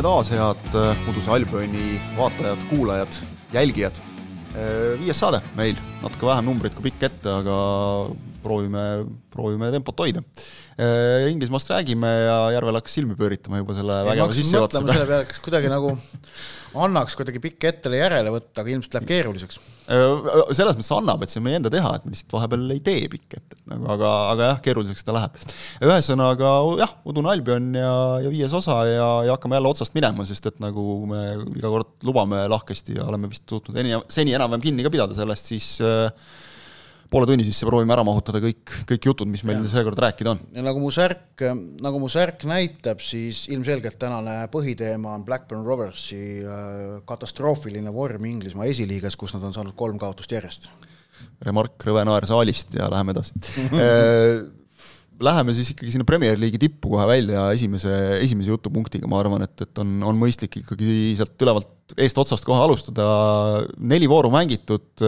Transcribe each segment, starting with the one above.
tere taas, head äh, Uduse Albioni vaatajad, kuulajad, jälgijad. Äh, viies saade meil, natuke vähem numbrit kui pikk ette, aga proovime, proovime tempot hoida. Äh, Inglismaast räägime ja Järvel hakkas silmi pööritama juba selle vägeva sissejuhatuse peale. selle peale, kas kuidagi nagu annaks kuidagi pikk ettele järele võtta, aga ilmselt läheb keeruliseks. selles mõttes annab, et see on meie enda teha, et me lihtsalt vahepeal ei tee pikk ette, nagu aga, aga jah, keeruliseks ta läheb. ühesõnaga jah, Udune Albion ja, ja viies osa ja, ja hakkame jälle otsast minema, sest et nagu me iga kord lubame lahkesti ja oleme vist suutnud eni, seni enam-vähem kinni ka pidada sellest, siis äh, poole tunni sisse proovime ära mahutada kõik, kõik jutud, mis meil seekord rääkida on. ja nagu mu särk, nagu mu särk näitab, siis ilmselgelt tänane põhiteema on Blackburn Roversi äh, katastroofiline vorm Inglismaa esiliigas, kus nad on saanud kolm kaotust järjest. remark Rõve Naer saalist ja läheme edasi äh, Läheme siis ikkagi sinna Premier League'i tippu kohe välja esimese, esimese jutupunktiga, ma arvan, et, et on, on mõistlik ikkagi sealt ülevalt eestotsast kohe alustada, neli vooru mängitud,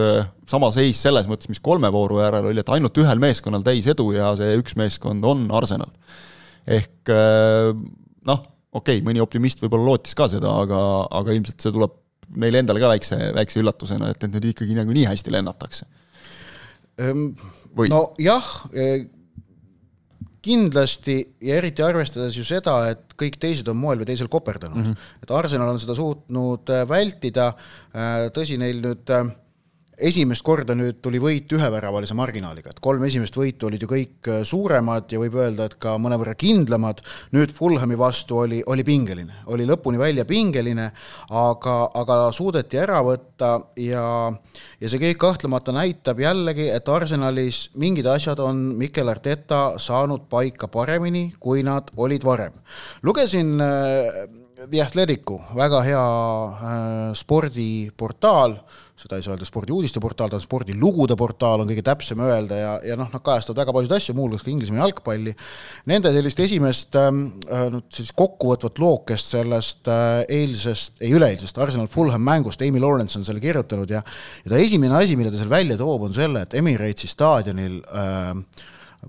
sama seis selles mõttes, mis kolme vooru järel oli, et ainult ühel meeskonnal täis edu ja see üks meeskond on Arsenal. ehk noh, okei okay,, mõni optimist võib-olla lootis ka seda, aga, aga ilmselt see tuleb neile endale ka väikse, väikse üllatusena, et, et nüüd ikkagi nagu nii hästi lennatakse. nojah kindlasti ja eriti arvestades ju seda, et kõik teised on moel või teisel koperdanud mm, -hmm. et Arsenal on seda suutnud äh, vältida, äh, tõsi, neil nüüd äh, esimest korda nüüd tuli võit üheväravalise marginaaliga, et kolm esimest võitu olid ju kõik äh, suuremad ja võib öelda, et ka mõnevõrra kindlamad, nüüd Fulhami vastu oli, oli pingeline, oli lõpuni välja pingeline, aga, aga suudeti ära võtta ja ja see kõik kahtlemata näitab jällegi, et Arsenalis mingid asjad on Mikel Arteta saanud paika paremini, kui nad olid varem. lugesin äh, The Athleticu, väga hea äh, spordiportaal, seda ei saa öelda spordiuudiste portaal, ta on spordilugude portaal, on kõige täpsem öelda ja, ja noh, nad kajastavad väga paljusid asju, muuhulgas ka Inglismaa jalgpalli. Nende sellist esimest ähm, äh, nüüd siis kokkuvõtvat lookest sellest äh, eilsest, ei üleeilsest Arsenal Fulham mängust, Amy Lawrence on selle kirjutanud ja ja ta esimene asi, mille ta seal välja toob, on selle, et Emiratesi staadionil äh,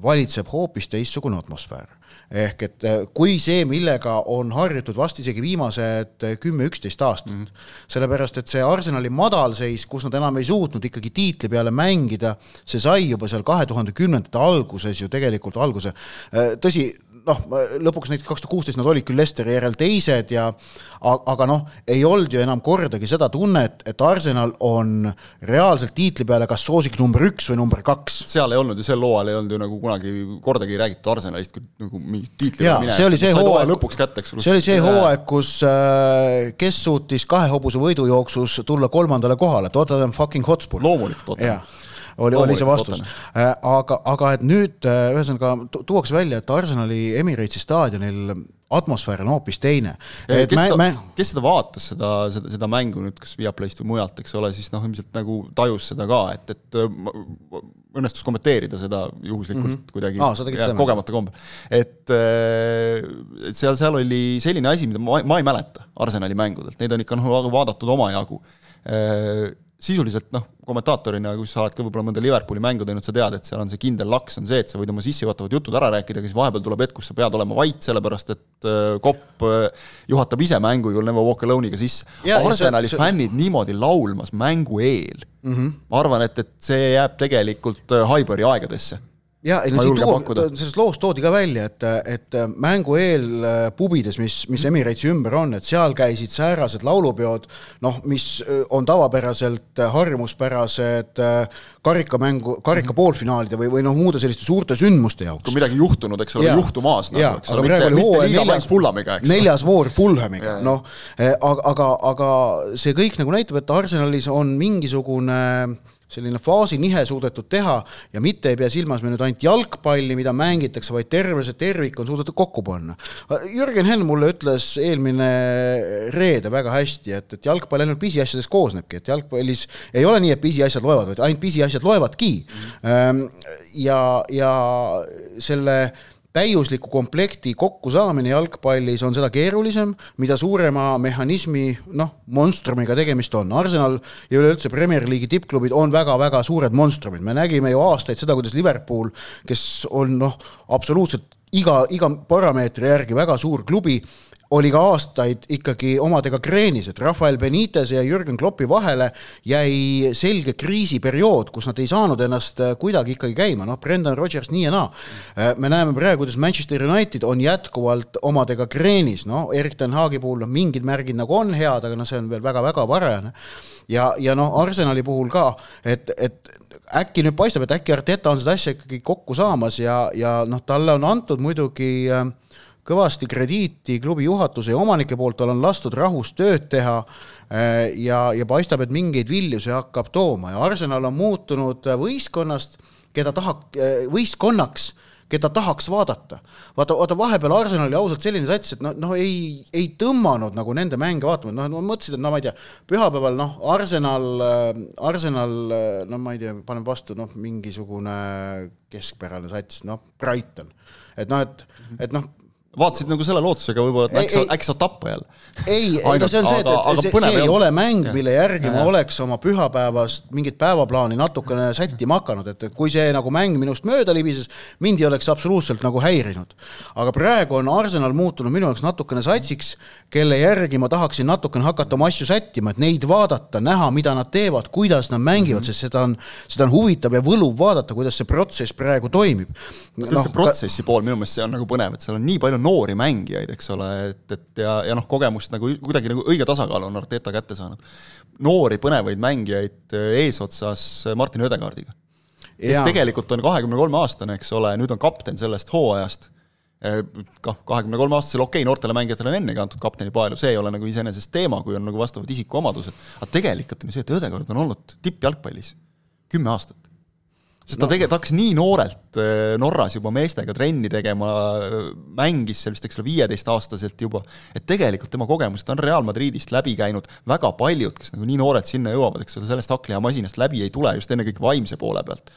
valitseb hoopis teistsugune atmosfäär ehk et äh, kui see, millega on harjutud vast isegi viimased äh, kümme-üksteist aastat mm, -hmm. sellepärast et see Arsenali madalseis, kus nad enam ei suutnud ikkagi tiitli peale mängida, see sai juba seal kahe tuhande kümnendate alguses ju tegelikult alguse. Äh, tõsi, noh, lõpuks näiteks kaks tuhat kuusteist nad olid küll Lesteri järel teised ja aga noh, ei olnud ju enam kordagi seda tunnet, et Arsenal on reaalselt tiitli peale kas soosik number üks või number kaks. seal ei olnud ju, sel hooajal ei olnud ju nagu kunagi kordagi räägitud Arsenalist kui nagu mingit tiitli minevat. see oli see hooaeg, lõpuks kätte, eks. see oli see hooaeg, kus äh, kes suutis kahe hobuse võidujooksus tulla kolmandale kohale, Tottenham fucking Hotspur. loomulikult Tottenham oli, oli see vastus. Äh, aga, aga et nüüd äh, ühesõnaga tuuakse välja, et Arsenali Emiratesi staadionil atmosfäär on hoopis teine. kes, mä, mä... kes seda vaatas, seda, seda, seda mängu nüüd, kas Viaplayst või mujalt, eks ole, siis noh, ilmselt nagu tajus seda ka, et, et äh, õnnestus kommenteerida seda juhuslikult mm -hmm. kuidagi ah, kogemata kombel. et, et seal, seal oli selline asi, mida ma, ma ei mäleta Arsenali mängudelt, neid on ikka noh, vaadatud omajagu sisuliselt noh, kommentaatorina, kui sa oled ka võib-olla mõnda Liverpooli mängu teinud, sa tead, et seal on see kindel laks, on see, et sa võid oma sissejuhatavad jutud ära rääkida, aga siis vahepeal tuleb hetk, kus sa pead olema vait, sellepärast et äh, kopp äh, juhatab ise mängu ju Never Walk Alone'iga sisse. Arsenali see, see... fännid niimoodi laulmas mängu eel mm, -hmm. ma arvan, et, et see jääb tegelikult äh, Highbury aegadesse ja, ei no siit tuua, sellest loost toodi ka välja, et, et mängu eel äh, pubides, mis, mis Emiratesi ümber on, et seal käisid säärased laulupeod, noh, mis äh, on tavapäraselt äh, harjumuspärased karikamängu, karika mhm. poolfinaalide või, või noh, muude selliste suurte sündmuste jaoks. kui midagi juhtunud, eks ole, juhtumas nagu, eks ole, mitte, mitte neljas, Fulhamiga, eks neljas voor Fulhamiga, noh, aga, aga, aga see kõik nagu näitab, et Arsenalis on mingisugune äh, selline faasinihe suudetud teha ja mitte ei pea silmas me nüüd ainult jalgpalli, mida mängitakse, vaid terve see tervik on suudetud kokku panna. Jürgen Henn mulle ütles eelmine reede väga hästi, et, et jalgpall ainult pisiasjadest koosnebki, et jalgpallis ei ole nii, et pisiasjad loevad, vaid ainult pisiasjad loevadki mm. -hmm. ja, ja selle täiusliku komplekti kokkusaamine jalgpallis on seda keerulisem, mida suurema mehhanismi, noh, monstrumiga tegemist on. Arsenal ja üleüldse Premier League'i tippklubid on väga-väga suured monstrumid, me nägime ju aastaid seda, kuidas Liverpool, kes on noh, absoluutselt iga, iga parameetri järgi väga suur klubi, oli ka aastaid ikkagi omadega kreenis, et Rafael Benitez ja Jürgen Kloppi vahele jäi selge kriisiperiood, kus nad ei saanud ennast äh, kuidagi ikkagi käima, noh, Brendan Rodgers nii ja naa. Äh, me näeme praegu, kuidas Manchester United on jätkuvalt omadega kreenis, noh, Erik ten Hagi puhul noh, mingid märgid nagu on head, aga noh, see on veel väga-väga varajane. ja, ja noh, Arsenali puhul ka, et, et äkki nüüd paistab, et äkki Arteta on seda asja ikkagi kokku saamas ja, ja noh, talle on antud muidugi äh, kõvasti krediiti klubi juhatuse ja omanike poolt, tal on lastud rahus tööd teha äh, ja, ja paistab, et mingeid vilju see hakkab tooma ja Arsenal on muutunud võistkonnast, keda tahab, äh, võistkonnaks keda tahaks vaadata. vaata, vaata vahepeal Arsenal oli ausalt selline sats, et noh, noh ei, ei tõmmanud nagu nende mänge vaatama, noh, no mõtlesid, et no ma ei tea, pühapäeval noh, Arsenal, Arsenal, no ma ei tea, paneb vastu noh, mingisugune keskpärane sats, noh, Brighton. et noh, et, et noh, vaatasid nagu selle lootusega võib-olla, et äkki, äkki saad tappa jälle. ei, ei no see on see, et, et see, see ei ole mäng, mille järgi ja, ma oleks oma pühapäevast mingit päevaplaani natukene sättima hakanud, et, et kui see nagu mäng minust mööda libises, mind ei oleks absoluutselt nagu häirinud. aga praegu on Arsenal muutunud minu jaoks natukene satsiks, kelle järgi ma tahaksin natukene hakata oma asju sättima, et neid vaadata, näha, mida nad teevad, kuidas nad mängivad mm, -hmm. sest seda on, seda on huvitav ja võluv vaadata, kuidas see protsess praegu toimib. no, see protsessi ka... pool, minu meelest see on nagu põnev, et seal on nii palju noori mängijaid, eks ole, et, et ja, ja noh, kogemust nagu kuidagi nagu õige tasakaalu on Arteta kätte saanud. noori põnevaid mängijaid eh, eesotsas Martin Ödegaardiga, kes ja. tegelikult on kahekümne kolme aastane, eks ole, nüüd on kapten sellest hooajast eh, kah kahekümne kolme aastasele okei okay,, noortele mängijatele on ennegi antud kapteni paelu, see ei ole nagu iseenesest teema, kui on nagu vastavad isikuomadused, aga tegelikult on ju see, et Ödegaard on olnud tippjalgpallis kümme aastat sest ta tegelikult hakkas nii noorelt äh, Norras juba meestega trenni tegema, mängis seal vist, eks ole, viieteistaastaselt juba, et tegelikult tema kogemused on Real Madridist läbi käinud, väga paljud, kes nagu nii noored sinna jõuavad, eks ole, sellest hakklihamasinast läbi ei tule just ennekõike vaimse poole pealt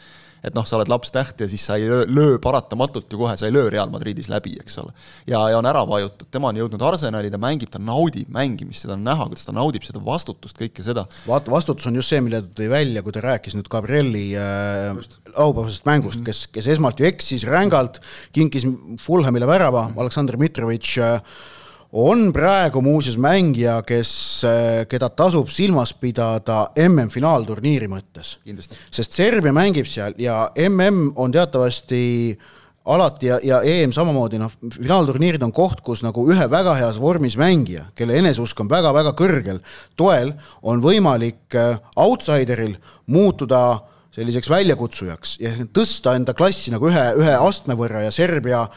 et noh, sa oled lapstäht ja siis sa ei löö, löö paratamatult ju kohe, sa ei löö Real Madridis läbi, eks ole. ja, ja on ära vajutud, tema on jõudnud Arsenali, ta mängib, ta naudib mängimist, seda on näha, kuidas ta naudib seda vastutust, kõike seda. vaata, vastutus on just see, mille ta tõi välja, kui ta rääkis nüüd Gabrieli äh, laupäevasest mängust mm, -hmm. kes, kes esmalt ju eksis rängalt, kinkis Fulhamile värava, Aleksandr Mitrovic äh, on praegu muuseas mängija, kes, eh, keda tasub silmas pidada MM-finaalturniiri mõttes. sest Serbia mängib seal ja MM on teatavasti alati ja, ja EM samamoodi, noh, finaalturniirid on koht, kus nagu ühe väga heas vormis mängija, kelle eneseusk on väga-väga kõrgel toel, on võimalik eh, outsideril muutuda äh, selliseks väljakutsujaks ja tõsta enda klassi nagu ühe, ühe astme võrra ja Serbial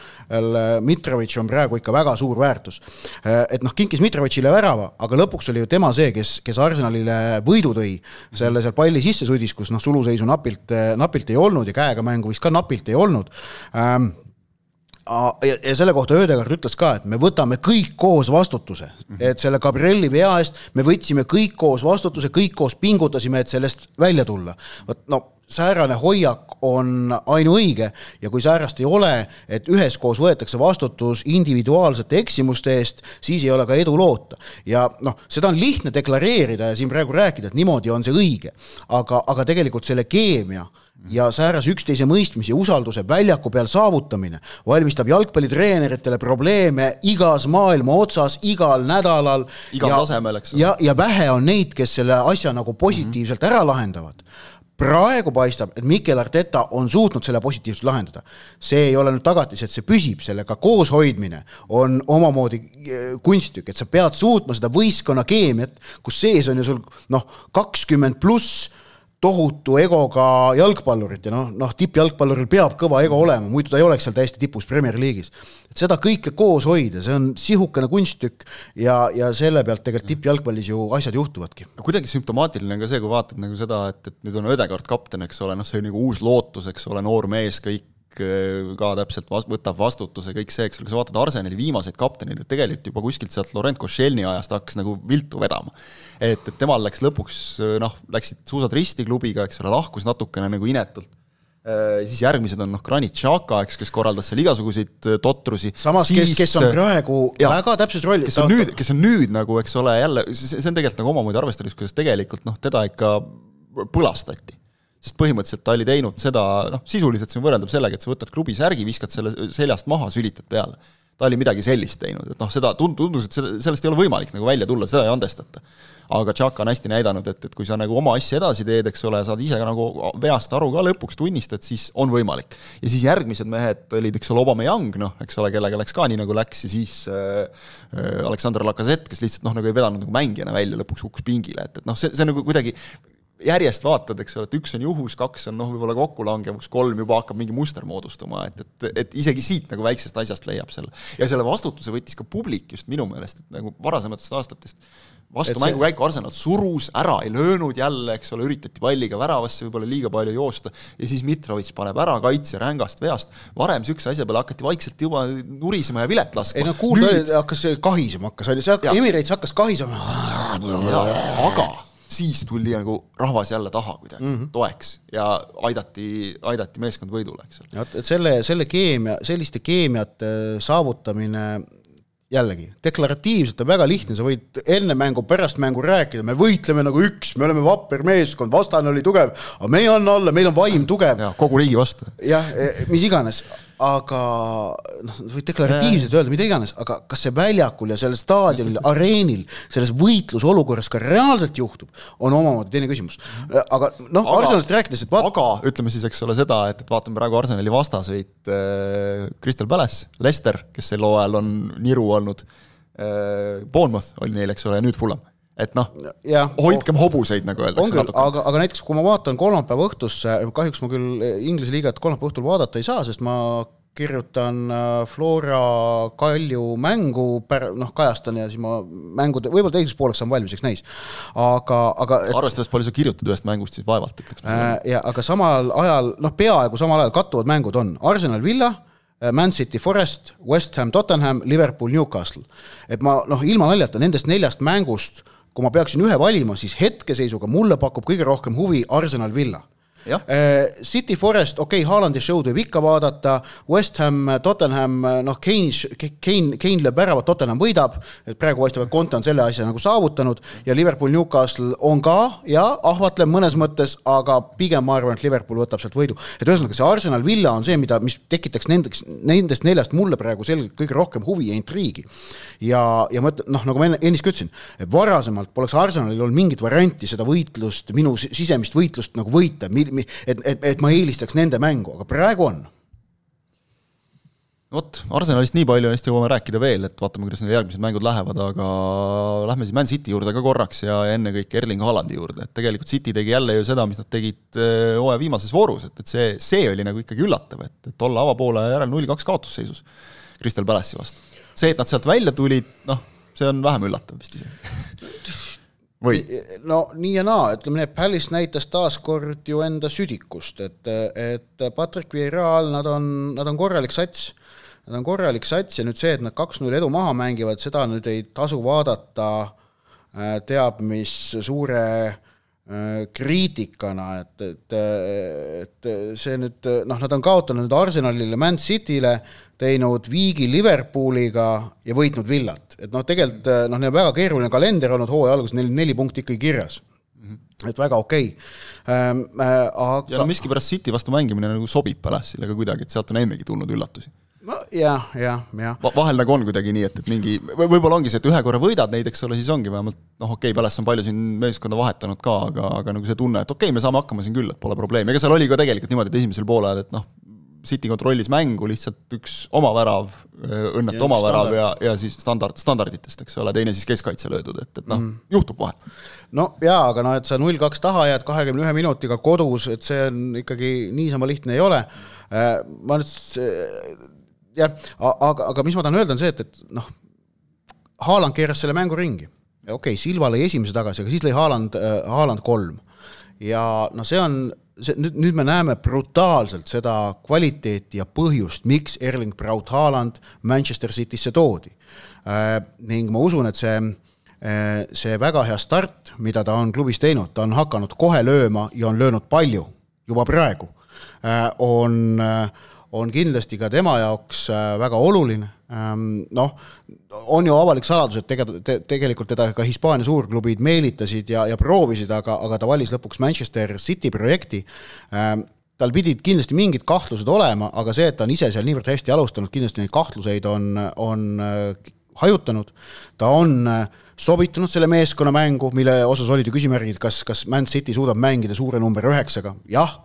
Mitrovic on praegu ikka väga suur väärtus. et noh, kinkis Mitrovicile värava, aga lõpuks oli ju tema see, kes, kes Arsenalile võidu tõi. selle seal palli sisse sudis, kus noh, suluseisu napilt, napilt ei olnud ja käega mängu vist ka napilt ei olnud ähm, ja, ja selle kohta Ödegard ütles ka, et me võtame kõik koos vastutuse, et selle Gabrieli vea eest me võtsime kõik koos vastutuse, kõik koos pingutasime, et sellest välja tulla. vot no säärane hoiak on ainuõige ja kui säärast ei ole, et üheskoos võetakse vastutus individuaalsete eksimuste eest, siis ei ole ka edu loota. ja noh, seda on lihtne deklareerida ja siin praegu rääkida, et niimoodi on see õige, aga, aga tegelikult selle keemia ja säärase üksteise mõistmise ja usalduse väljaku peal saavutamine valmistab jalgpallitreeneritele probleeme igas maailma otsas, igal nädalal. igal tasemel, eks ole. ja, ja vähe on neid, kes selle asja nagu positiivselt mm -hmm. ära lahendavad praegu paistab, et Mikel Arteta on suutnud selle positiivselt lahendada. see ei ole nüüd tagatis, et see püsib, sellega kooshoidmine on omamoodi eh, kunsttükk, et sa pead suutma seda võistkonna keemiat, kus sees on ju sul noh, kakskümmend pluss tohutu egoga jalgpallurit ja noh, noh, tippjalgpalluril peab kõva ego olema, muidu ta ei oleks seal täiesti tipus Premier League'is. et seda kõike koos hoida, see on sihukene kunsttükk ja, ja selle pealt tegelikult tippjalgpallis ju asjad juhtuvadki. kuidagi sümptomaatiline on ka see, kui vaatad nagu seda, et, et nüüd on Ödegaard kapten, eks ole, noh, see nagu uus lootus, eks ole, noor mees, kõik ka täpselt vas-, võtab vastutuse, kõik see, eks ole, kui sa vaatad Arsenali viimaseid kapteneid, et tegelikult juba kuskilt sealt Laurent Koscielny ajast hakkas nagu viltu vedama. et, et temal läks lõpuks noh, läksid suusad risti klubiga, eks ole, lahkus natukene nagu inetult. siis järgmised on noh, Granit Xhaka, eks, kes korraldas seal igasuguseid totrusi. samas, kes, kes on praegu ja, väga täpses rollis. kes on nüüd, kes on nüüd nagu, eks ole, jälle, see on tegelikult nagu omamoodi arvestades, kuidas tegelikult noh, teda ikka põlastati sest põhimõtteliselt ta oli teinud seda, noh, sisuliselt see on võrreldav sellega, et sa võtad klubi särgi, viskad selle seljast maha, sülitad peale. ta oli midagi sellist teinud, et noh, seda tundus, et selle, sellest ei ole võimalik nagu välja tulla, seda ei andestata. aga Tšaka on hästi näidanud, et, et kui sa nagu oma asja edasi teed, eks ole, saad ise ka nagu veast aru ka lõpuks, tunnistad, siis on võimalik. ja siis järgmised mehed olid, eks ole, Aubameyang, noh, eks ole, kellega läks ka nii, nagu läks, ja siis äh, äh Aleksander Lacazette, kes lihtsalt noh, nagu ei vedanud nagu mängijana välja, lõpuks hukkus pingile, et, et noh, see, see nagu kuidagi järjest vaatad, eks ole, et üks on juhus, kaks on noh, võib-olla kokkulangevus, kolm juba hakkab mingi muster moodustuma, et, et, et isegi siit nagu väiksest asjast leiab selle. ja selle vastutuse võttis ka publik just minu meelest, et nagu varasematest aastatest vastu see... mängukäiku Arsenal surus, ära ei löönud jälle, eks ole, üritati palliga väravasse võib-olla liiga palju joosta ja siis Mitrovic paneb ära kaitse rängast veast. varem niisuguse asja peale hakati vaikselt juba nurisema ja vilet laskma. ei no kuulda Nüüd... hakkas kahisema hakkas, oli see, Emirates hakkas kahisema. aga siis tuli nagu rahvas jälle taha kuidagi mm -hmm. toeks ja aidati, aidati meeskond võidule, eks ole. et selle, selle keemia, selliste keemiate saavutamine jällegi, deklaratiivselt on väga lihtne, sa võid enne mängu, pärast mängu rääkida, me võitleme nagu üks, me oleme vapper meeskond, vastane oli tugev, aga me ei anna alla, meil on vaim tugev. kogu riigi vastu. jah, e, mis iganes, aga noh, võid deklaratiivselt öelda mida iganes, aga kas see väljakul ja sellel staadionil, areenil, selles võitlusolukorras ka reaalselt juhtub, on omamoodi teine küsimus. aga noh, Arsenalist rääkides, et vaat... aga ütleme siis, eks ole, seda, et, et vaatame praegu Arsenali vastaseid äh,, Crystal Palace, Leicester, kes sel hooajal on niru olnud äh,, Bournemouth oli neil, eks ole, ja nüüd Fulham et noh, hoidkem hobuseid, nagu öeldakse. aga, aga näiteks kui ma vaatan kolmapäeva õhtusse, kahjuks ma küll Inglise liigat kolmapäeva õhtul vaadata ei saa, sest ma kirjutan äh, Flora Kalju mängu, noh, kajastan ja siis ma mängude, võib-olla teiseks pooleks saan valmis, eks näis. aga, aga et... arvestades, palju sa kirjutad ühest mängust, siis vaevalt ütleks äh,. ja aga samal ajal, noh, peaaegu samal ajal kattuvad mängud on Arsenal Villa äh, Man City Forest, West Ham Tottenham, Liverpool Newcastle. et ma noh, ilma naljata nendest neljast mängust kui ma peaksin ühe valima, siis hetkeseisuga mulle pakub kõige rohkem huvi Arsenal Villa City Forest, okei okay,, Haalandi show'd võib ikka vaadata, West Ham, Tottenham, noh, Kane, Kane, Kane lööb väravat, Tottenham võidab, et praegu paistab, et Conte on selle asja nagu saavutanud. Ja Liverpool, Newcastle on ka ja ahvatlev mõnes mõttes, aga pigem ma arvan, et Liverpool võtab sealt võidu. et ühesõnaga, see Arsenal Villa on see, mida, mis tekitaks nendeks, nendest neljast mulle praegu selgelt kõige rohkem huvi ja intriigi. ja, ja ma ütlen, noh, nagu ma enne, ennist ka ütlesin, varasemalt poleks Arsenalil olnud mingit varianti seda võitlust, minu sisemist võitlust nagu võita, et, et, et ma eelistaks nende mängu, aga praegu on. Vot, Arsenalist nii palju, neist jõuame rääkida veel, et vaatame, kuidas need järgmised mängud lähevad, aga lähme siis Man City juurde ka korraks ja ennekõike Erling Haalandi juurde, et tegelikult City tegi jälle ju seda, mis nad tegid äh, hooaja viimases voorus, et, et see, see oli nagu ikkagi üllatav, et, et olla avapoole järel null-kaks kaotusseisus Crystal Palace'i vastu. see, et nad sealt välja tulid, noh, see on vähem üllatav vist isegi või? no nii ja naa, ütleme et Palace näitas taaskord ju enda südikust, et, et Patrick Vieiraal, nad on, nad on korralik sats. Nad on korralik sats ja nüüd see, et nad kaks-null edu maha mängivad, seda nüüd ei tasu vaadata äh, teab mis suure äh, kriitikana, et, et, et see nüüd noh, nad on kaotanud nüüd Arsenalile, Man City'le, teinud viigi Liverpooliga ja võitnud Villat, et noh, tegelikult noh, neil on väga keeruline kalender olnud hooaja alguses, neil neli punkti ikkagi kirjas. -hmm. et väga okei okay. ähm,. Äh, aga ja no miskipärast City vastu mängimine nagu sobib Palace'ile ka kuidagi, et sealt on ennegi tulnud üllatusi jah, jah, jah Va. vahel nagu on kuidagi nii, et, et mingi või võib-olla ongi see, et ühe korra võidad neid, eks ole, siis ongi vähemalt noh, okei okay,, Palace on palju siin meeskonda vahetanud ka, aga, aga nagu see tunne, et okei okay,, me saame hakkama siin küll, et pole probleemi, ega seal oli ka tegelikult niimoodi, et esimesel poolel, et noh, City kontrollis mängu, lihtsalt üks oma värav, õnnetu oma värav ja, ja siis standard, standarditest, eks ole, teine siis keskkaitse löödud, et, et noh mm., juhtub vahel. no jaa, aga noh, et sa null kaks taha jääd kahekümne ühe minutiga kodus, et see on ikkagi niisama lihtne ei ole. Äh, ma nüüd jah, aga, aga mis ma tahan öelda, on see, et, et noh, Haaland keeras selle mängu ringi. okei okay,, Silva lõi esimese tagasi, aga siis lõi Haaland, äh, Haaland kolm. ja noh, see on see nüüd, nüüd me näeme brutaalselt seda kvaliteeti ja põhjust, miks Erling Braut Haaland Manchester Citysse toodi äh,. ning ma usun, et see äh,, see väga hea start, mida ta on klubis teinud, ta on hakanud kohe lööma ja on löönud palju juba praegu on, on kindlasti ka tema jaoks väga oluline Ehm, noh, on ju avalik saladus, et tegelikult te,, tegelikult teda ka Hispaania suurklubid meelitasid ja, ja proovisid, aga, aga ta valis lõpuks Manchester City projekti. Ehm, tal pidid kindlasti mingid kahtlused olema, aga see, et ta on ise seal niivõrd hästi alustanud, kindlasti neid kahtluseid on, on äh, hajutanud. ta on äh, sobitunud selle meeskonna mängu, mille osas olid ju küsimärgid, kas, kas Man City suudab mängida suure number üheksaga, jah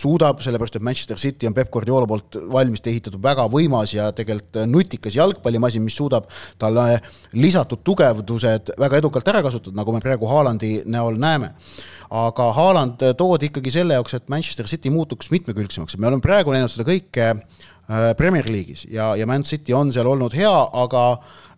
suudab, sellepärast et Manchester City on Peep Guardiola poolt valmis ehitatud väga võimas ja tegelikult nutikas jalgpallimasin, mis suudab talle lisatud tugevdused väga edukalt ära kasutada, nagu me praegu Haalandi näol näeme. aga Haaland toodi ikkagi selle jaoks, et Manchester City muutuks mitmekülgsemaks, et me oleme praegu näinud seda kõike äh, Premier League'is ja, ja Man City on seal olnud hea, aga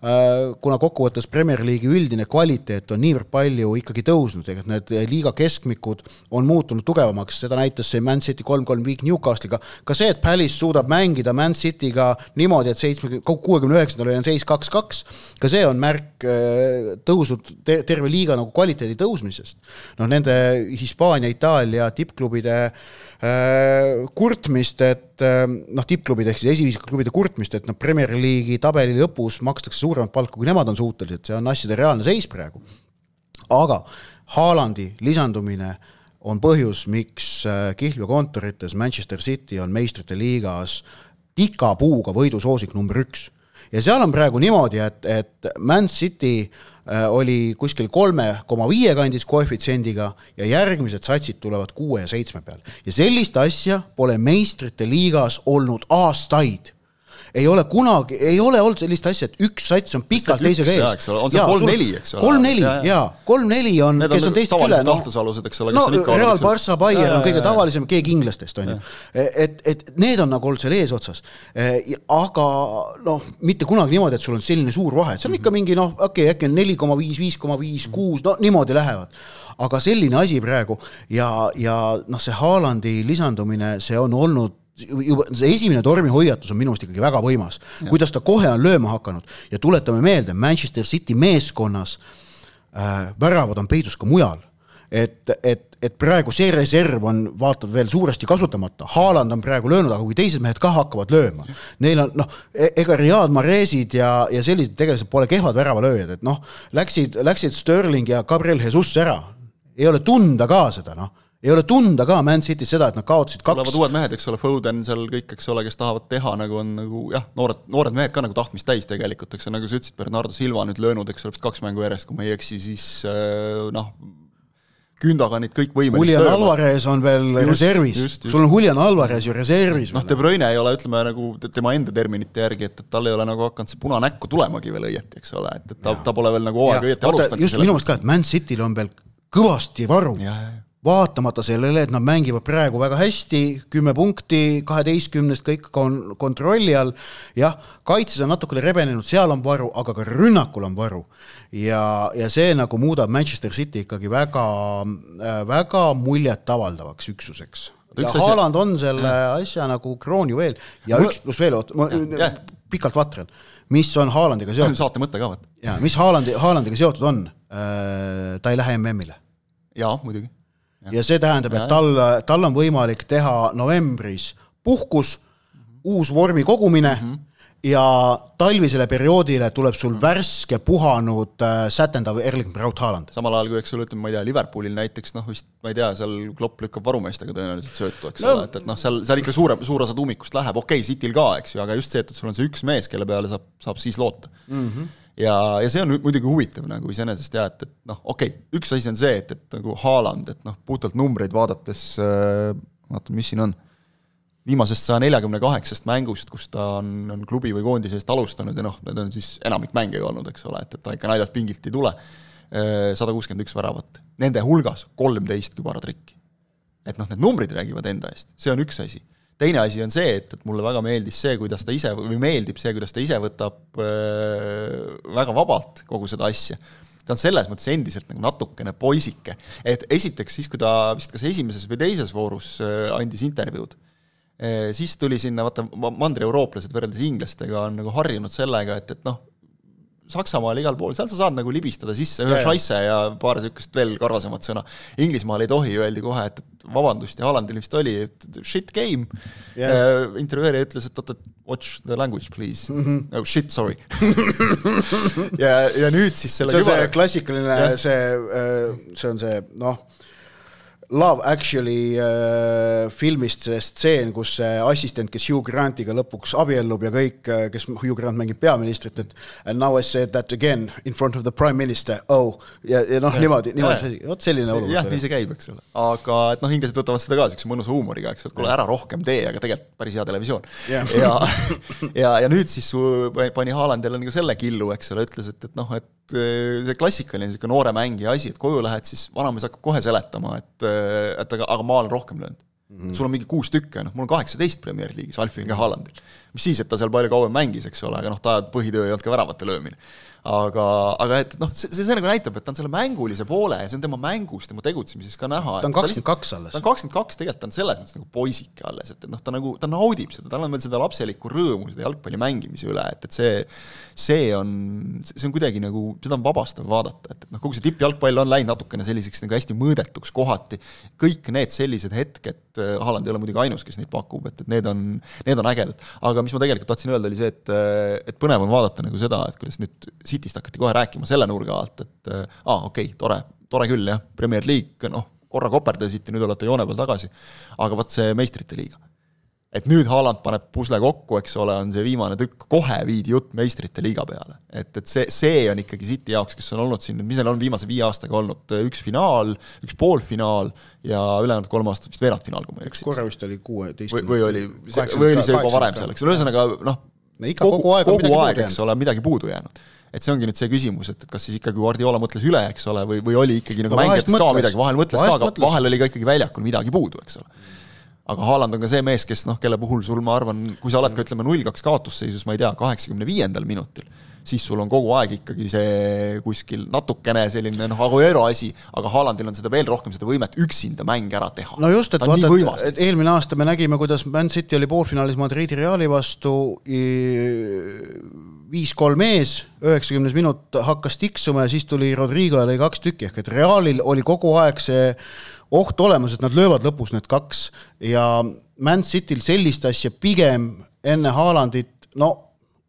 kuna kokkuvõttes Premier League'i üldine kvaliteet on niivõrd palju ikkagi tõusnud, ega need liiga keskmikud on muutunud tugevamaks, seda näitas see Man City kolm-kolm viik Newcastle'iga, ka see, et Palace suudab mängida Man City'ga niimoodi, et seitsme, kuuekümne üheksandal on seis kaks-kaks, ka see on märk äh, tõusnud te, terve liiga nagu kvaliteedi tõusmisest. noh, nende Hispaania, Itaalia tippklubide äh, Äh, kurtmist, et äh, noh, tippklubid ehk siis esiviisikuklubide kurtmist, et noh, Premier League'i tabeli lõpus makstakse suuremat palka, kui nemad on suutelised, see on asjade reaalne seis praegu. aga Haalandi lisandumine on põhjus, miks äh, Kihlveo kontorites Manchester City on meistrite liigas pika puuga võidusoosik number üks. ja seal on praegu niimoodi, et, et Man City Äh, oli kuskil kolme koma viie kandis koefitsiendiga ja järgmised satsid tulevad kuue ja seitsme peal. ja sellist asja pole meistrite liigas olnud aastaid ei ole kunagi, ei ole olnud sellist asja, et üks sats on pikalt teisega ees. on see kolm-neli, eks ole? kolm-neli jaa, kolm-neli on, kes on teistest üle. kahtlusalused, eks ole, kes no, on ikka Real, Barca, Bayern on kõige tavalisem, keegi inglastest, on ju. et, et need on nagu olnud seal eesotsas. E, aga noh, mitte kunagi niimoodi, et sul on selline suur vahe, et seal on ikka mingi noh, okei okay,, äkki on neli koma viis, viis koma viis, kuus, no niimoodi lähevad aga selline asi praegu ja, ja noh, see Haalandi lisandumine, see on olnud see esimene tormihoiatus on minu arust ikkagi väga võimas, kuidas ta kohe on lööma hakanud? Ja tuletame meelde, Manchester City meeskonnas äh, väravad on peidus ka mujal. et, et, et praegu see reserv on, vaatad veel suuresti kasutamata, Haaland on praegu löönud, aga kui teised mehed ka hakkavad lööma, neil on noh, e-, ega Riyad Mahrezid ja, ja sellised tegelased pole kehvad väravalööjad, et noh, läksid, läksid Sterling ja Gabriel Jesus ära, ei ole tunda ka seda noh ei ole tunda ka Man City's seda, et nad kaotasid kaks. Tulevad uued mehed, eks ole, Foden seal kõik, eks ole, kes tahavad teha, nagu on nagu jah, noored, noored mehed ka nagu tahtmist täis tegelikult, eks ju, nagu sa ütlesid, Bernardo Silva nüüd löönud, eks ole, vist kaks mängu järjest, kui ma ei eksi, siis äh, noh, kündaga neid kõik võimelised Julian Alvarez on veel just, reservis, sul on Julian Alvarez ju reservis. noh, De Bruyne ei ole, ütleme nagu tema enda terminite järgi, et, et tal ei ole nagu hakanud see puna näkku tulemagi veel õieti, eks ole, et, et ta, ta pole veel nagu hooaega õieti alustanud. just minu meelest ka, et Man Cityl on veel kõvasti varu vaatamata sellele, et nad mängivad praegu väga hästi, kümme punkti kaheteistkümnest, kõik on kontrolli all, jah, kaitses on natukene rebenenud, seal on varu, aga ka rünnakul on varu. ja, ja see nagu muudab Manchester City ikkagi väga, väga muljetavaldavaks üksuseks. ja Haaland on selle asja nagu kroonjuveel ja üks pluss veel, oot, ma ja. pikalt vatren, mis on Haalandiga seotud. saate mõte ka, vaata. jaa, mis Haalandi, Haalandiga seotud on? ta ei lähe MM-ile. jaa, muidugi ja see tähendab, et tal, tal on võimalik teha novembris puhkus mm, -hmm. uus vormi kogumine mm, -hmm ja talvisele perioodile tuleb sul värske, puhanud äh, sätendav Erling Braut Haaland. samal ajal kui, eks ole, ütleme, ma ei tea, Liverpoolil näiteks noh, vist ma ei tea, seal Klopp lükkab varumeestega tõenäoliselt söötu, eks no. ole, et, et noh, seal, seal ikka suure, suur osa tuumikust läheb, okei okay,, Cityl ka, eks ju, aga just see, et sul on see üks mees, kelle peale saab, saab siis loota mm. -hmm ja, ja see on muidugi huvitav nagu iseenesest jah, et, et noh, okei okay,, üks asi on see, et, et nagu Haaland, et noh, puhtalt numbreid vaadates äh,, vaatan, mis siin on, viimasest saja neljakümne kaheksast mängust, kus ta on, on klubi või koondise eest alustanud ja noh, need on siis enamik mänge ju olnud, eks ole, et, et ta ikka naljalt pingilt ei tule, äh, sada kuuskümmend üks väravat. Nende hulgas kolmteist kübaratrikki. et noh, need numbrid räägivad enda eest, see on üks asi teine asi on see, et, et mulle väga meeldis see, kuidas ta ise, või meeldib see, kuidas ta ise võtab äh, väga vabalt kogu seda asja. ta on selles mõttes endiselt nagu natukene poisike, et esiteks siis, kui ta vist kas esimeses või teises voorus äh, andis intervjuud äh,, siis tuli sinna, vaata, mandri-eurooplased võrreldes inglastega on nagu harjunud sellega, et, et noh, Saksamaal igal pool, seal sa saad nagu libistada sisse ühe šaisse ja paar niisugust veel karvasemat sõna. Inglismaal ei tohi, öeldi kohe, et, et vabandust ja Hollandil vist oli, et shit game yeah.. intervjueerija ütles, et oot, et watch the language please mm. -hmm. no shit, sorry ja, ja nüüd siis selle see on see klassikaline, see, see on see noh Love Actually äh, filmist see stseen, kus see assistent, kes Hugh Grantiga lõpuks abiellub ja kõik, äh, kes Hugh Grant mängib peaministrit, et and now I said that again in front of the prime minister, oh, ja, ja noh, niimoodi, niimoodi see, vot selline olukord. jah, nii see käib, eks ole. aga et noh, inglased võtavad seda ka niisuguse mõnusa huumoriga, eks et kuule ära rohkem tee, aga tegelikult päris hea televisioon. Yeah.. ja, ja, ja nüüd siis su pani Haalandile nagu selle killu, eks ole, ütles, et, et noh, et see klassikaline niisugune noore mängija asi, et koju lähed, siis vanamees hakkab kohe seletama, et, eh, et aga, aga ma olen rohkem löönud mm. -hmm. sul on mingi kuus tükki, noh, mul on kaheksateist Premier League'is, Alfil ka Haalandil. mis siis, et ta seal palju kauem mängis, eks ole, aga noh, ta põhitöö ei olnud ka väravate löömine aga, aga et noh, see, see, see nagu näitab, et ta on selle mängulise poole ja see on tema mängus, tema tegutsemises ka näha. ta on kakskümmend kaks alles. ta on kakskümmend kaks, tegelikult ta on selles mõttes nagu poisike alles, et, et noh, ta nagu, ta naudib seda, tal on veel seda lapselikku rõõmu seda jalgpalli mängimise üle, et, et see, see on, see on kuidagi nagu, seda on vabastav vaadata, et, et noh, kogu see tippjalgpall on läinud natukene selliseks nagu hästi mõõdetuks kohati. kõik need sellised hetked, Haaland ei ole muidugi ainus, kes neid pakub, et, et need on, need on ägedad. aga mis ma tegelikult tahtsin öelda, oli see, et, et põnev on vaadata nagu seda, et kuidas nüüd Cityst hakati kohe rääkima selle nurga alt, et aa ah,, okei okay,, tore, tore küll jah, Premier League, noh, korra koperdasite, nüüd olete joone peal tagasi, aga vot see meistrite liiga. et nüüd Haaland paneb pusle kokku, eks ole, on see viimane tükk, kohe viidi jutt meistrite liiga peale. et, et see, see on ikkagi City jaoks, kes on olnud siin, mis neil on viimase viie aastaga olnud, üks finaal, üks poolfinaal ja ülejäänud kolm aastat vist veerandfinaal, kui ma ei eksi. korra vist oli kuueteist. või, oli, või oli see juba varem seal, eks ole, ühesõnaga noh, kogu, kogu aeg, kogu aeg, eks ole, midagi puudu jäänud et see ongi nüüd see küsimus, et, et kas siis ikkagi Guardiola mõtles üle, eks ole, või, või oli ikkagi nagu no, mängijatest ka midagi, vahel mõtles ka, aga vahel oli ka ikkagi väljakul midagi puudu, eks ole. aga Haaland on ka see mees, kes noh, kelle puhul sul, ma arvan, kui sa oled ka ütleme null-kaks kaotusseisus, ma ei tea, kaheksakümne viiendal minutil, siis sul on kogu aeg ikkagi see kuskil natukene selline noh, Aguero asi, aga Haalandil on seda veel rohkem, seda võimet üksinda mäng ära teha. no just, et vaata, et, et eelmine aasta me nägime, kuidas Man City oli poolfinaalis Madridi Reali vastu viis-kolm ees, üheksakümnes minut hakkas tiksuma ja siis tuli Rodrigo ja lõi kaks tükki, ehk et Realil oli kogu aeg see oht olemas, et nad löövad lõpus need kaks ja Man Cityl sellist asja pigem enne Haalandit no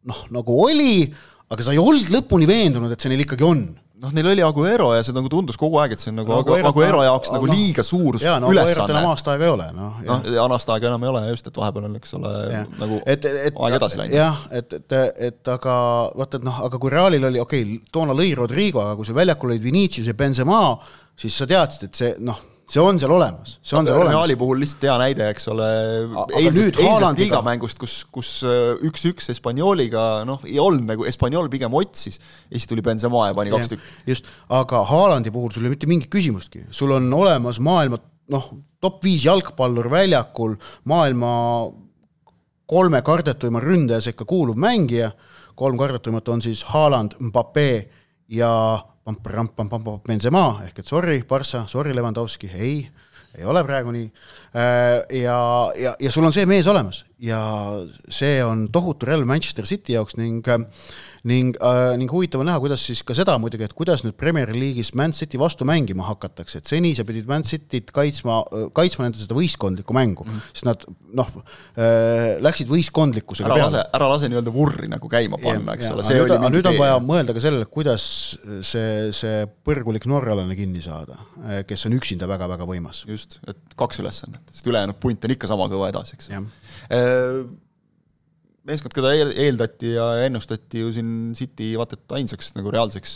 noh, nagu oli, aga sa ei olnud lõpuni veendunud, et see neil ikkagi on noh, neil oli Aguero ja see nagu tundus kogu aeg, et see on nagu Aguero, Aguero jaoks no, nagu no, liiga suur jaa, no, ülesanne. enam aasta aega ei ole, noh. noh, aasta aega enam ei ole just, et vahepeal on, eks ole, nagu et, et, aeg edasi läinud. jah, et, et, et aga vaata, et noh, aga kui Realil oli, okei okay,, toona lõi Rodrigo, aga kui sul väljakul olid Vinicius ja Benzema, siis sa teadsid, et see noh see on seal olemas, see on seal olemas. Reali puhul lihtsalt hea näide, eks ole, eilsest, eilsest liigamängust, kus, kus äh, üks-üks Hispaanioliga, noh, ei olnud nagu, Hispaaniol pigem otsis ja siis tuli Benzema ja pani kaks tükki. just, aga Haalandi puhul sul ei ole mitte mingit küsimustki, sul on olemas maailma noh, top viis jalgpallur väljakul, maailma kolme kardetuima ründaja sekka kuuluv mängija, kolm kardetuimat on siis Haaland, Mbappe ja Benzema ehk et sorry, Barca, sorry, Levandovski, ei, ei ole praegu nii. Äh, ja, ja, ja sul on see mees olemas. Ja see on tohutu relv Manchester City jaoks ning ning äh,, ning huvitav on näha, kuidas siis ka seda muidugi, et kuidas nüüd Premier League'is Man City vastu mängima hakatakse, et seni sa pidid Man Cityt kaitsma, kaitsma nende seda võistkondlikku mängu. Mm, -hmm. sest nad noh äh,, läksid võistkondlikkusega ära lase, ära lase nii-öelda vurri nagu käima panna, eks ole, see oli mingi nüüd on vaja mõelda ka sellele, kuidas see, see põrgulik norralane kinni saada, äh, kes on üksinda väga-väga võimas. just, et kaks ülesannet, sest ülejäänud punt on ikka sama kõva edasi, eks. Meeskond, keda eeldati ja ennustati ju siin City vaata et ainsaks nagu reaalseks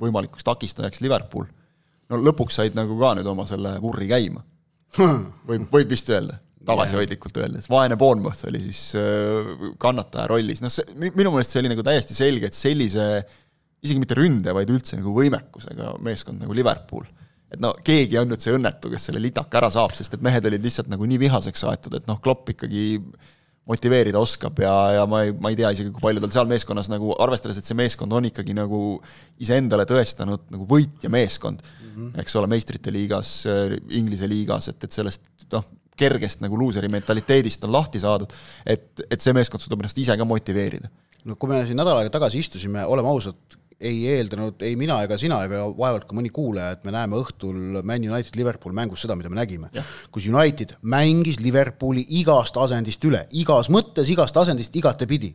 võimalikuks takistajaks Liverpool. no lõpuks said nagu ka nüüd oma selle vurri käima. võib, võib vist öelda, tagasihoidlikult öeldes, vaene Bournemouth oli siis kannataja rollis, noh see, minu meelest see oli nagu täiesti selge, et sellise isegi mitte ründe, vaid üldse nagu võimekusega meeskond nagu Liverpool et no keegi on nüüd see õnnetu, kes selle litaka ära saab, sest et mehed olid lihtsalt nagu nii vihaseks aetud, et noh, Klopp ikkagi motiveerida oskab ja, ja ma ei, ma ei tea isegi, kui palju tal seal meeskonnas nagu, arvestades, et see meeskond on ikkagi nagu iseendale tõestanud nagu võitja meeskond mm, -hmm. eks ole, meistrite liigas, Inglise liigas, et, et sellest noh, kergest nagu luuseri mentaliteedist on lahti saadud, et, et see meeskond suudab ennast ise ka motiveerida no kui me siin nädal aega tagasi istusime, oleme ausad, ei eeldanud ei mina ega sina ega vaevalt ka mõni kuulaja, et me näeme õhtul Man United Liverpool mängus seda, mida me nägime. kus United mängis Liverpooli igast asendist üle, igas mõttes, igast asendist igatepidi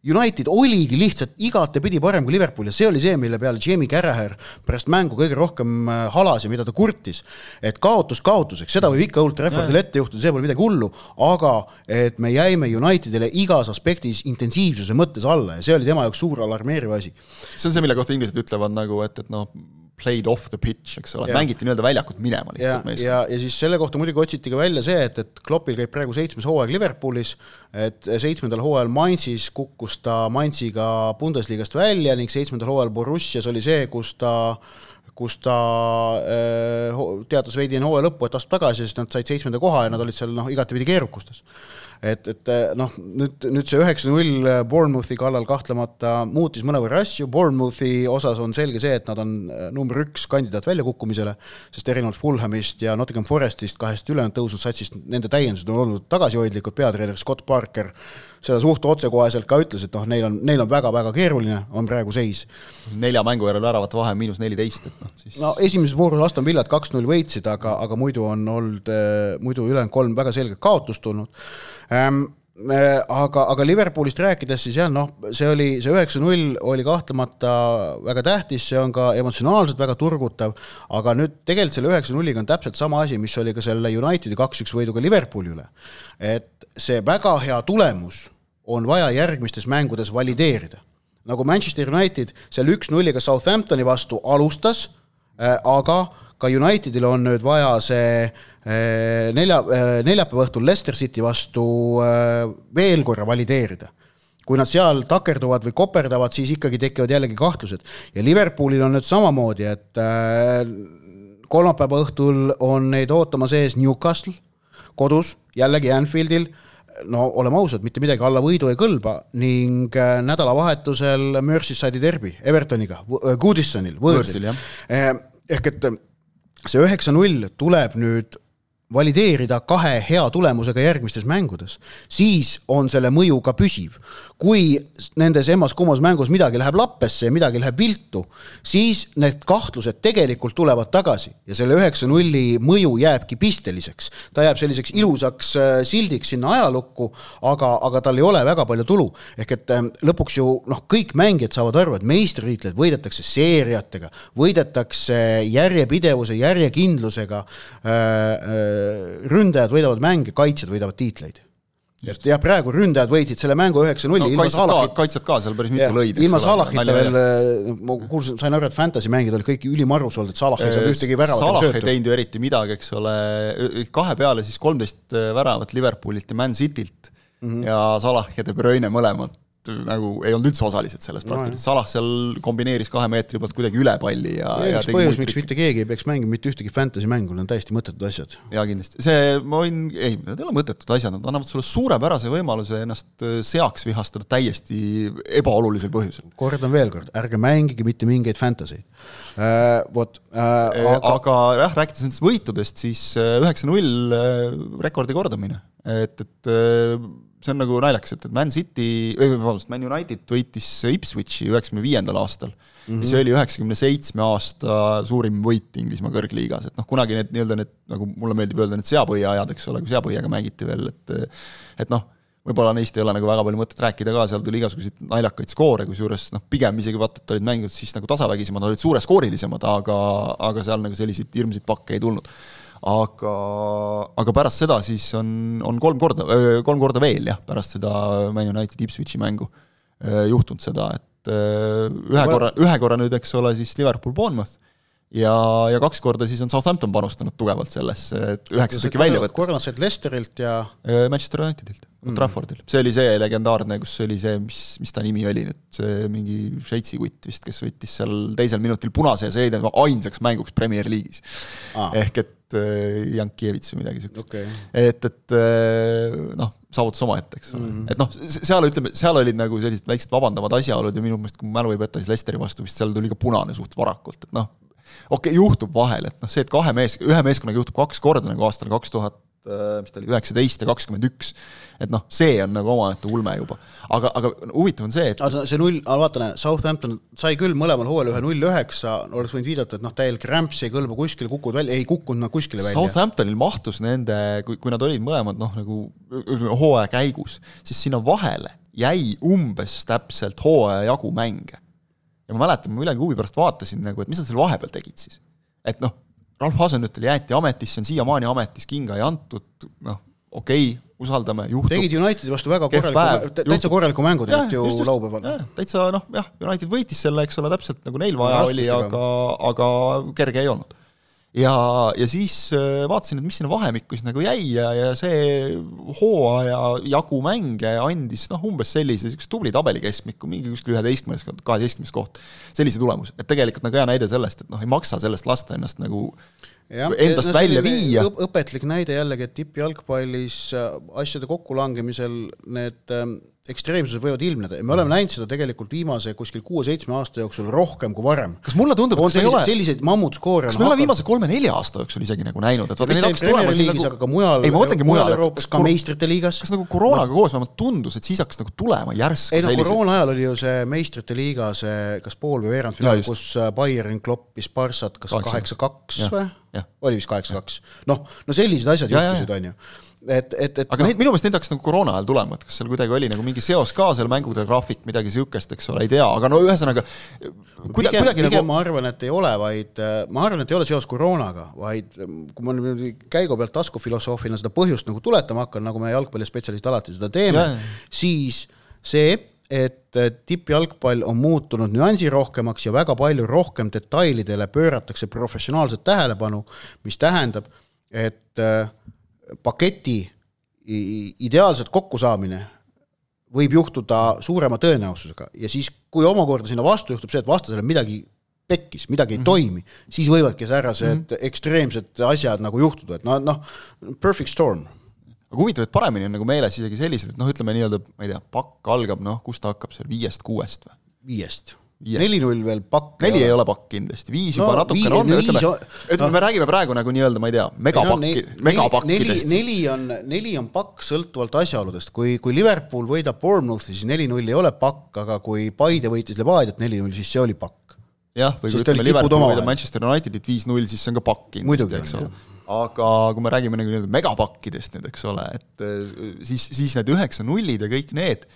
United oligi lihtsalt igatepidi parem kui Liverpool ja see oli see, mille peale Jamie Carragher pärast mängu kõige rohkem äh, halas ja mida ta kurtis. et kaotus kaotuseks, seda võib ikka Old Traffordil ette juhtuda, see pole midagi hullu, aga et me jäime Unitedile igas aspektis intensiivsuse mõttes alla ja see oli tema jaoks suur alarmeeriv asi. see on see, mille kohta inglased ütlevad nagu, et, et noh, played off the pitch, eks ole, mängiti nii-öelda väljakut minema lihtsalt meeskond. ja, ja siis selle kohta muidugi otsiti ka välja see, et, et Kloppil käib praegu seitsmes hooaeg Liverpoolis, et seitsmendal hooajal Mainzis kukkus ta Mainziga Bundesliga-st välja ning seitsmendal hooajal Borussias oli see, kus ta kus ta äh, teatas veidi enne hooaja lõppu, et astub tagasi, sest nad said seitsmenda koha ja nad olid seal noh, igatepidi keerukustes et, et eh, noh, nüüd, nüüd see üheksa-null Bournemouthi kallal kahtlemata muutis mõnevõrra asju, Bournemouthi osas on selge see, et nad on eh, number üks kandidaat väljakukkumisele, sest erinevalt Fulhamist ja Nottingham Forestist, kahest ülejäänud tõusnud satsist, nende täiendused on olnud tagasihoidlikud, peatreener Scott Parker seda suht otsekoheselt ka ütles, et noh, neil on, neil on väga-väga keeruline, on praegu seis. nelja mängu järel väravate vahe miinus neliteist, et noh siis no esimeses voorus Aston Villat kaks-null võitsid, aga, aga muidu on olnud, eh, muidu ülejäänud kolm väga selget kaotust tulnud ähm, aga, aga Liverpoolist rääkides, siis jah, noh, see oli, see üheksa-null oli kahtlemata väga tähtis, see on ka emotsionaalselt väga turgutav, aga nüüd tegelikult selle üheksa-nulliga on täpselt sama asi, mis oli ka selle Unitedi kaks-üks võiduga Liverpooli üle. et see väga hea tulemus on vaja järgmistes mängudes valideerida. nagu Manchester United seal üks-nulliga Southamptoni vastu alustas äh,, aga ka Unitedil on nüüd vaja see eh, nelja, eh, neljapäeva õhtul Leicester City vastu eh, veel korra valideerida kui nad seal takerduvad või koperdavad, siis ikkagi tekivad jällegi kahtlused. ja Liverpoolil on nüüd samamoodi, et kolmapäeva õhtul on neid ootamas ees Newcastle kodus, jällegi Anfieldil, no oleme ausad, mitte midagi alla võidu ei kõlba ning nädalavahetusel Merseyside'i derbi Evertoniga, Goodisonil, võõrsil. ehk et see üheksa-null tuleb nüüd valideerida kahe hea tulemusega järgmistes mängudes, siis on selle mõju ka püsiv. kui nendes emmas-kummas mängus midagi läheb lappesse ja midagi läheb viltu, siis need kahtlused tegelikult tulevad tagasi ja selle üheksa-nulli mõju jääbki pisteliseks. ta jääb selliseks ilusaks äh, sildiks sinna ajalukku, aga, aga tal ei ole väga palju tulu. ehk et ähm, lõpuks ju noh, kõik mängijad saavad aru, et meistritiitleid võidetakse seeriatega, võidetakse järjepidevuse, järjekindlusega äh,, äh, ründajad võidavad mänge, kaitsjad võidavad tiitleid. just, jah, praegu ründajad võitsid selle mängu üheksa-nulli no, ilma Salahit-. kaitsjad ka seal päris mitu lõid. ilma Salahita veel, ma kuulsin, sain aru, et Fantasy mängijad olid kõik ülimarus olnud, et Salah ei saanud ühtegi väravat Salah ei teinud ju eriti midagi, eks ole, kahe peale siis kolmteist väravat Liverpoolilt ja Man Citylt mm -hmm. ja Salah ja De Bruyne mõlemad nagu ei olnud üldse osalised selles praktiliselt no,, Salah seal kombineeris kahe meetri pealt kuidagi üle palli ja, ja üks põhjus, miks mitte keegi ei peaks mängima mitte ühtegi fantasy mängu, need on täiesti mõttetud asjad. jaa, kindlasti, see, ma võin, ei, need ei ole mõttetud asjad, nad annavad sulle suurepärase võimaluse ennast äh, seaks vihastada täiesti ebaolulisel põhjusel. kordan veel kord, ärge mängige mitte mingeid fantasy äh,. Vot äh, äh,. aga, aga jah, rääkides nendest võitudest, siis üheksa-null rekordi kordamine, et, et see on nagu naljakas, et, et Man City, või vabandust, Man United võitis Ipswichi üheksakümne viiendal aastal mm -hmm. ja see oli üheksakümne seitsme aasta suurim võit Inglismaa kõrgliigas, et noh, kunagi need nii-öelda need, nagu mulle meeldib öelda, need seapõhiajad, eks ole, kui seapõhiga mängiti veel, et et noh, võib-olla neist ei ole nagu väga palju mõtet rääkida ka, seal tuli igasuguseid naljakaid skoore, kusjuures noh, pigem isegi vaata, et olid mängud siis nagu tasavägisemad, olid suureskoorilisemad, aga, aga seal nagu selliseid hirmsaid pakke ei tulnud aga, aga pärast seda siis on, on kolm korda, kolm korda veel jah, pärast seda Man United Ipswichi mängu juhtunud seda, et ühe korra, ühe korra nüüd, eks ole, siis Liverpool Bournemouth ja, ja kaks korda siis on Southampton panustanud tugevalt sellesse, et üheksa tükki välja võtta. korra said Leicesterilt ja Manchester Unitedilt mm., Traffordil. see oli see legendaarne, kus oli see, mis, mis ta nimi oli nüüd, see mingi Šveitsi kutt vist, kes võttis seal teisel minutil punase ja see jäi tema ainsaks mänguks Premier League'is ah.. ehk et Äh, Jankievits või midagi siukest okay.. et, et äh, noh, saavutas omaette, eks ole mm -hmm., et noh, seal ütleme, seal olid nagu sellised väiksed vabandavad asjaolud ja minu meelest, kui mu mälu ei peta, siis Lesteri vastu vist seal tuli ka punane suht varakult, et noh, okei okay,, juhtub vahel, et noh, see, et kahe mees, ühe meeskonnaga juhtub kaks korda nagu aastal kaks tuhat mis ta oli, üheksateist ja kakskümmend üks. et noh, see on nagu omaette ulme juba. aga, aga huvitav on see, et aga see null, vaata, Southampton sai küll mõlemal hooajal ühe null üheksa, oleks võinud viidata, et noh, täielik rämps ei kõlba kuskile, kukud välja, ei kukkunud nad kuskile välja. Southamptonil mahtus nende, kui, kui nad olid mõlemad noh, nagu ütleme, hooaja käigus, siis sinna vahele jäi umbes täpselt hooaja jagu mänge. ja ma mäletan, ma millegi huvi pärast vaatasin nagu, et mis nad seal vahepeal tegid siis. et noh, Ralf Hasenhüttel jäeti ametisse, on siiamaani ametis, kinga ei antud, noh, okei okay,, usaldame, juhtub. tegid Unitedi vastu väga korraliku, täitsa korraliku mängu tegid ju laupäeval. täitsa noh, jah, United võitis selle, eks ole, täpselt nagu neil vaja oli, aga, aga kerge ei olnud ja, ja siis äh, vaatasin, et mis sinna vahemikku siis nagu jäi ja, ja see hooaja jagu mänge andis noh, umbes sellise niisuguse tubli tabeli keskmiku, mingi kuskil üheteistkümnes, kaheteistkümnes koht. sellise tulemuse, et tegelikult nagu hea näide sellest, et noh, ei maksa sellest lasta ennast nagu ja, endast no, välja viia. õpetlik näide jällegi, et tippjalgpallis äh, asjade kokkulangemisel need ähm, ekstreemsused võivad ilmneda ja me oleme näinud seda tegelikult viimase kuskil kuue-seitsme aasta jooksul rohkem kui varem. kas mulle tundub, et me ei ole selliseid mammutskoore kas me ei ole viimase kolme-nelja aasta jooksul isegi nagu näinud, et vaata neid hakkas tulema siin nagu aga mujal, ei ma mõtlengi mujal, Euroopas, ka meistrite liigas. kas nagu koroonaga no. koos vähemalt tundus, et siis hakkas nagu tulema järsku ei no sellised... koroona ajal oli ju see meistrite liiga see kas pool- või veerandfinaal, kus äh, Bayern kloppis Barssat kas kaheksa-kaks või? oli vist kaheksa-kaks. noh, no sellised asjad juhtusid, on ju et, et, et aga no, neid, minu meelest neid hakkas nagu koroona ajal tulema, et kas seal kuidagi oli nagu mingi seos ka seal mängude graafik, midagi niisugust, eks ole, ei tea, aga no ühesõnaga kuida, pigem, pigem nagu... ma arvan, et ei ole, vaid äh, ma arvan, et ei ole seos koroonaga, vaid ähm, kui ma niimoodi käigu pealt taskufilosoofina seda põhjust nagu tuletama hakkan, nagu me jalgpallispetsialistid alati seda teeme, siis see, et äh, tippjalgpall on muutunud nüansirohkemaks ja väga palju rohkem detailidele pööratakse professionaalset tähelepanu, mis tähendab, et äh, paketi ideaalselt kokkusaamine võib juhtuda suurema tõenäosusega ja siis, kui omakorda sinna vastu juhtub see, et vastasel midagi pekkis, midagi ei mm -hmm. toimi, siis võivadki säärased mm -hmm. ekstreemsed asjad nagu juhtuda, et noh, noh, perfect storm. aga huvitav, et paremini on nagu meeles isegi sellised, et noh, ütleme nii-öelda, ma ei tea, pakk algab noh, kust ta hakkab seal, viiest-kuuest või? viiest neli-null veel pakk. neli ei ole pakk kindlasti, viis juba no, natukene on, ütleme, ütleme no. me räägime praegu nagu nii-öelda, ma ei tea, megapakki no,, megapakkidest. neli, neli on, neli on pakk sõltuvalt asjaoludest, kui, kui Liverpool võidab Bournemouthi, siis neli-null ei ole pakk, aga kui Paide võitis Levadiat neli-null, siis see oli pakk. jah, või kui ütleme, Liverpool võidab Manchester Unitedit viis-null, siis see on ka pakk kindlasti, eks ole aga kui me räägime nagu nii-öelda megapakkidest nüüd, eks ole, et siis, siis need üheksa nullid ja kõik need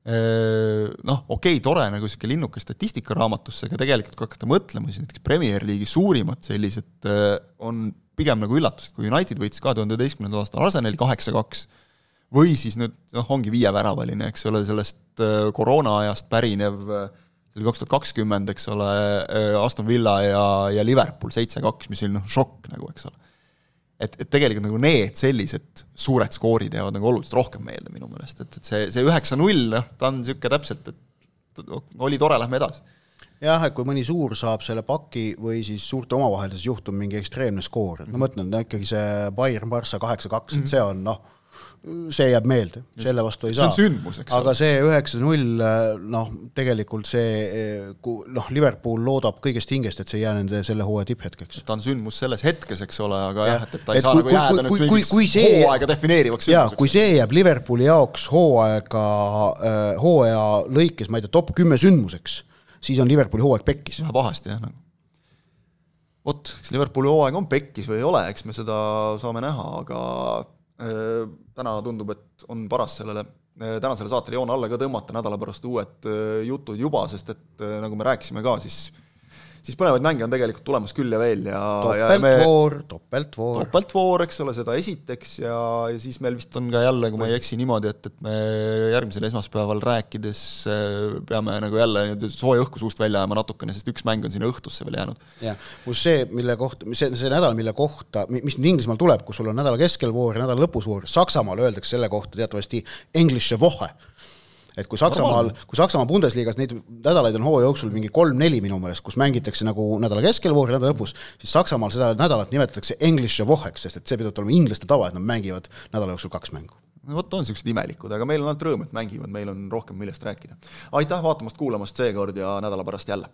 noh, okei okay,, tore nagu niisugune linnuke statistikaraamatusse, aga tegelikult kui hakata mõtlema, siis näiteks Premier League'i suurimad sellised on pigem nagu üllatused, kui United võitis kahe tuhande üheteistkümnendal aastal Arsenali kaheksa-kaks, või siis nüüd noh, ongi viieväravaline, eks ole, sellest koroona ajast pärinev see oli kaks tuhat kakskümmend, eks ole, Aston Villa ja, ja Liverpool seitse-kaks, mis oli noh, šokk nagu, eks ole et, et tegelikult nagu need sellised suured skoorid jäävad nagu oluliselt rohkem meelde minu meelest, et, et see, see üheksa-null, noh, ta on niisugune täpselt, et oli tore, lähme edasi. jah, et kui mõni suur saab selle paki või siis suurte omavahelises juhtub mingi ekstreemne skoor, et ma mõtlen, ikkagi see Bayern Barca kaheksa-kaks, et see on noh, see jääb meelde, selle vastu ei saa. see on sündmus, eks ole. aga see üheksa-null, noh, tegelikult see, noh, Liverpool loodab kõigest hingest, et see ei jää nende selle hooaja tipphetkeks. ta on sündmus selles hetkes, eks ole, aga jah, et, et ta ei et saa kui, nagu jääda kui, nüüd mingiks hooaega defineerivaks sündmuseks. kui see jääb Liverpooli jaoks hooaega äh,, hooaja lõikes, ma ei tea, top kümme sündmuseks, siis on Liverpooli hooaeg pekkis. Läheb pahasti jah, nagu vot, kas Liverpooli hooaeg on pekkis või ei ole, eks me seda saame näha, aga täna tundub, et on paras sellele. Äh, tänasele saatele joon alla ka tõmmata, nädala pärast uued äh, jutud juba, sest et nagu me rääkisime ka, siis siis põnevaid mänge on tegelikult tulemas küll ja veel ja topeltvoor, topeltvoor. topeltvoor, eks ole, seda esiteks ja, ja siis meil vist on ka jälle, kui ma ei eksi, niimoodi, et, et me järgmisel esmaspäeval rääkides peame nagu jälle sooja õhku suust välja ajama natukene, sest üks mäng on sinna õhtusse veel jäänud. jah, kus see, mille kohta, see, see nädal, mille kohta, mis nüüd Inglismaal tuleb, kus sul on nädala keskel voor ja nädala lõpus voor, Saksamaal öeldakse selle kohta teatavasti Englische Woche et kui Saksamaal, kui Saksamaa Bundesliga-s neid nädalaid on hooaja jooksul mingi kolm-neli minu meelest, kus mängitakse nagu nädala keskel voor ja nädala lõpus, siis Saksamaal seda nädalat nimetatakse Englische Wocheks, sest et see pidavat olema inglaste tava, et nad mängivad nädala jooksul kaks mängu no vot, on niisugused imelikud, aga meil on ainult rõõm, et mängivad, meil on rohkem millest rääkida. aitäh vaatamast-kuulamast seekord ja nädala pärast jälle!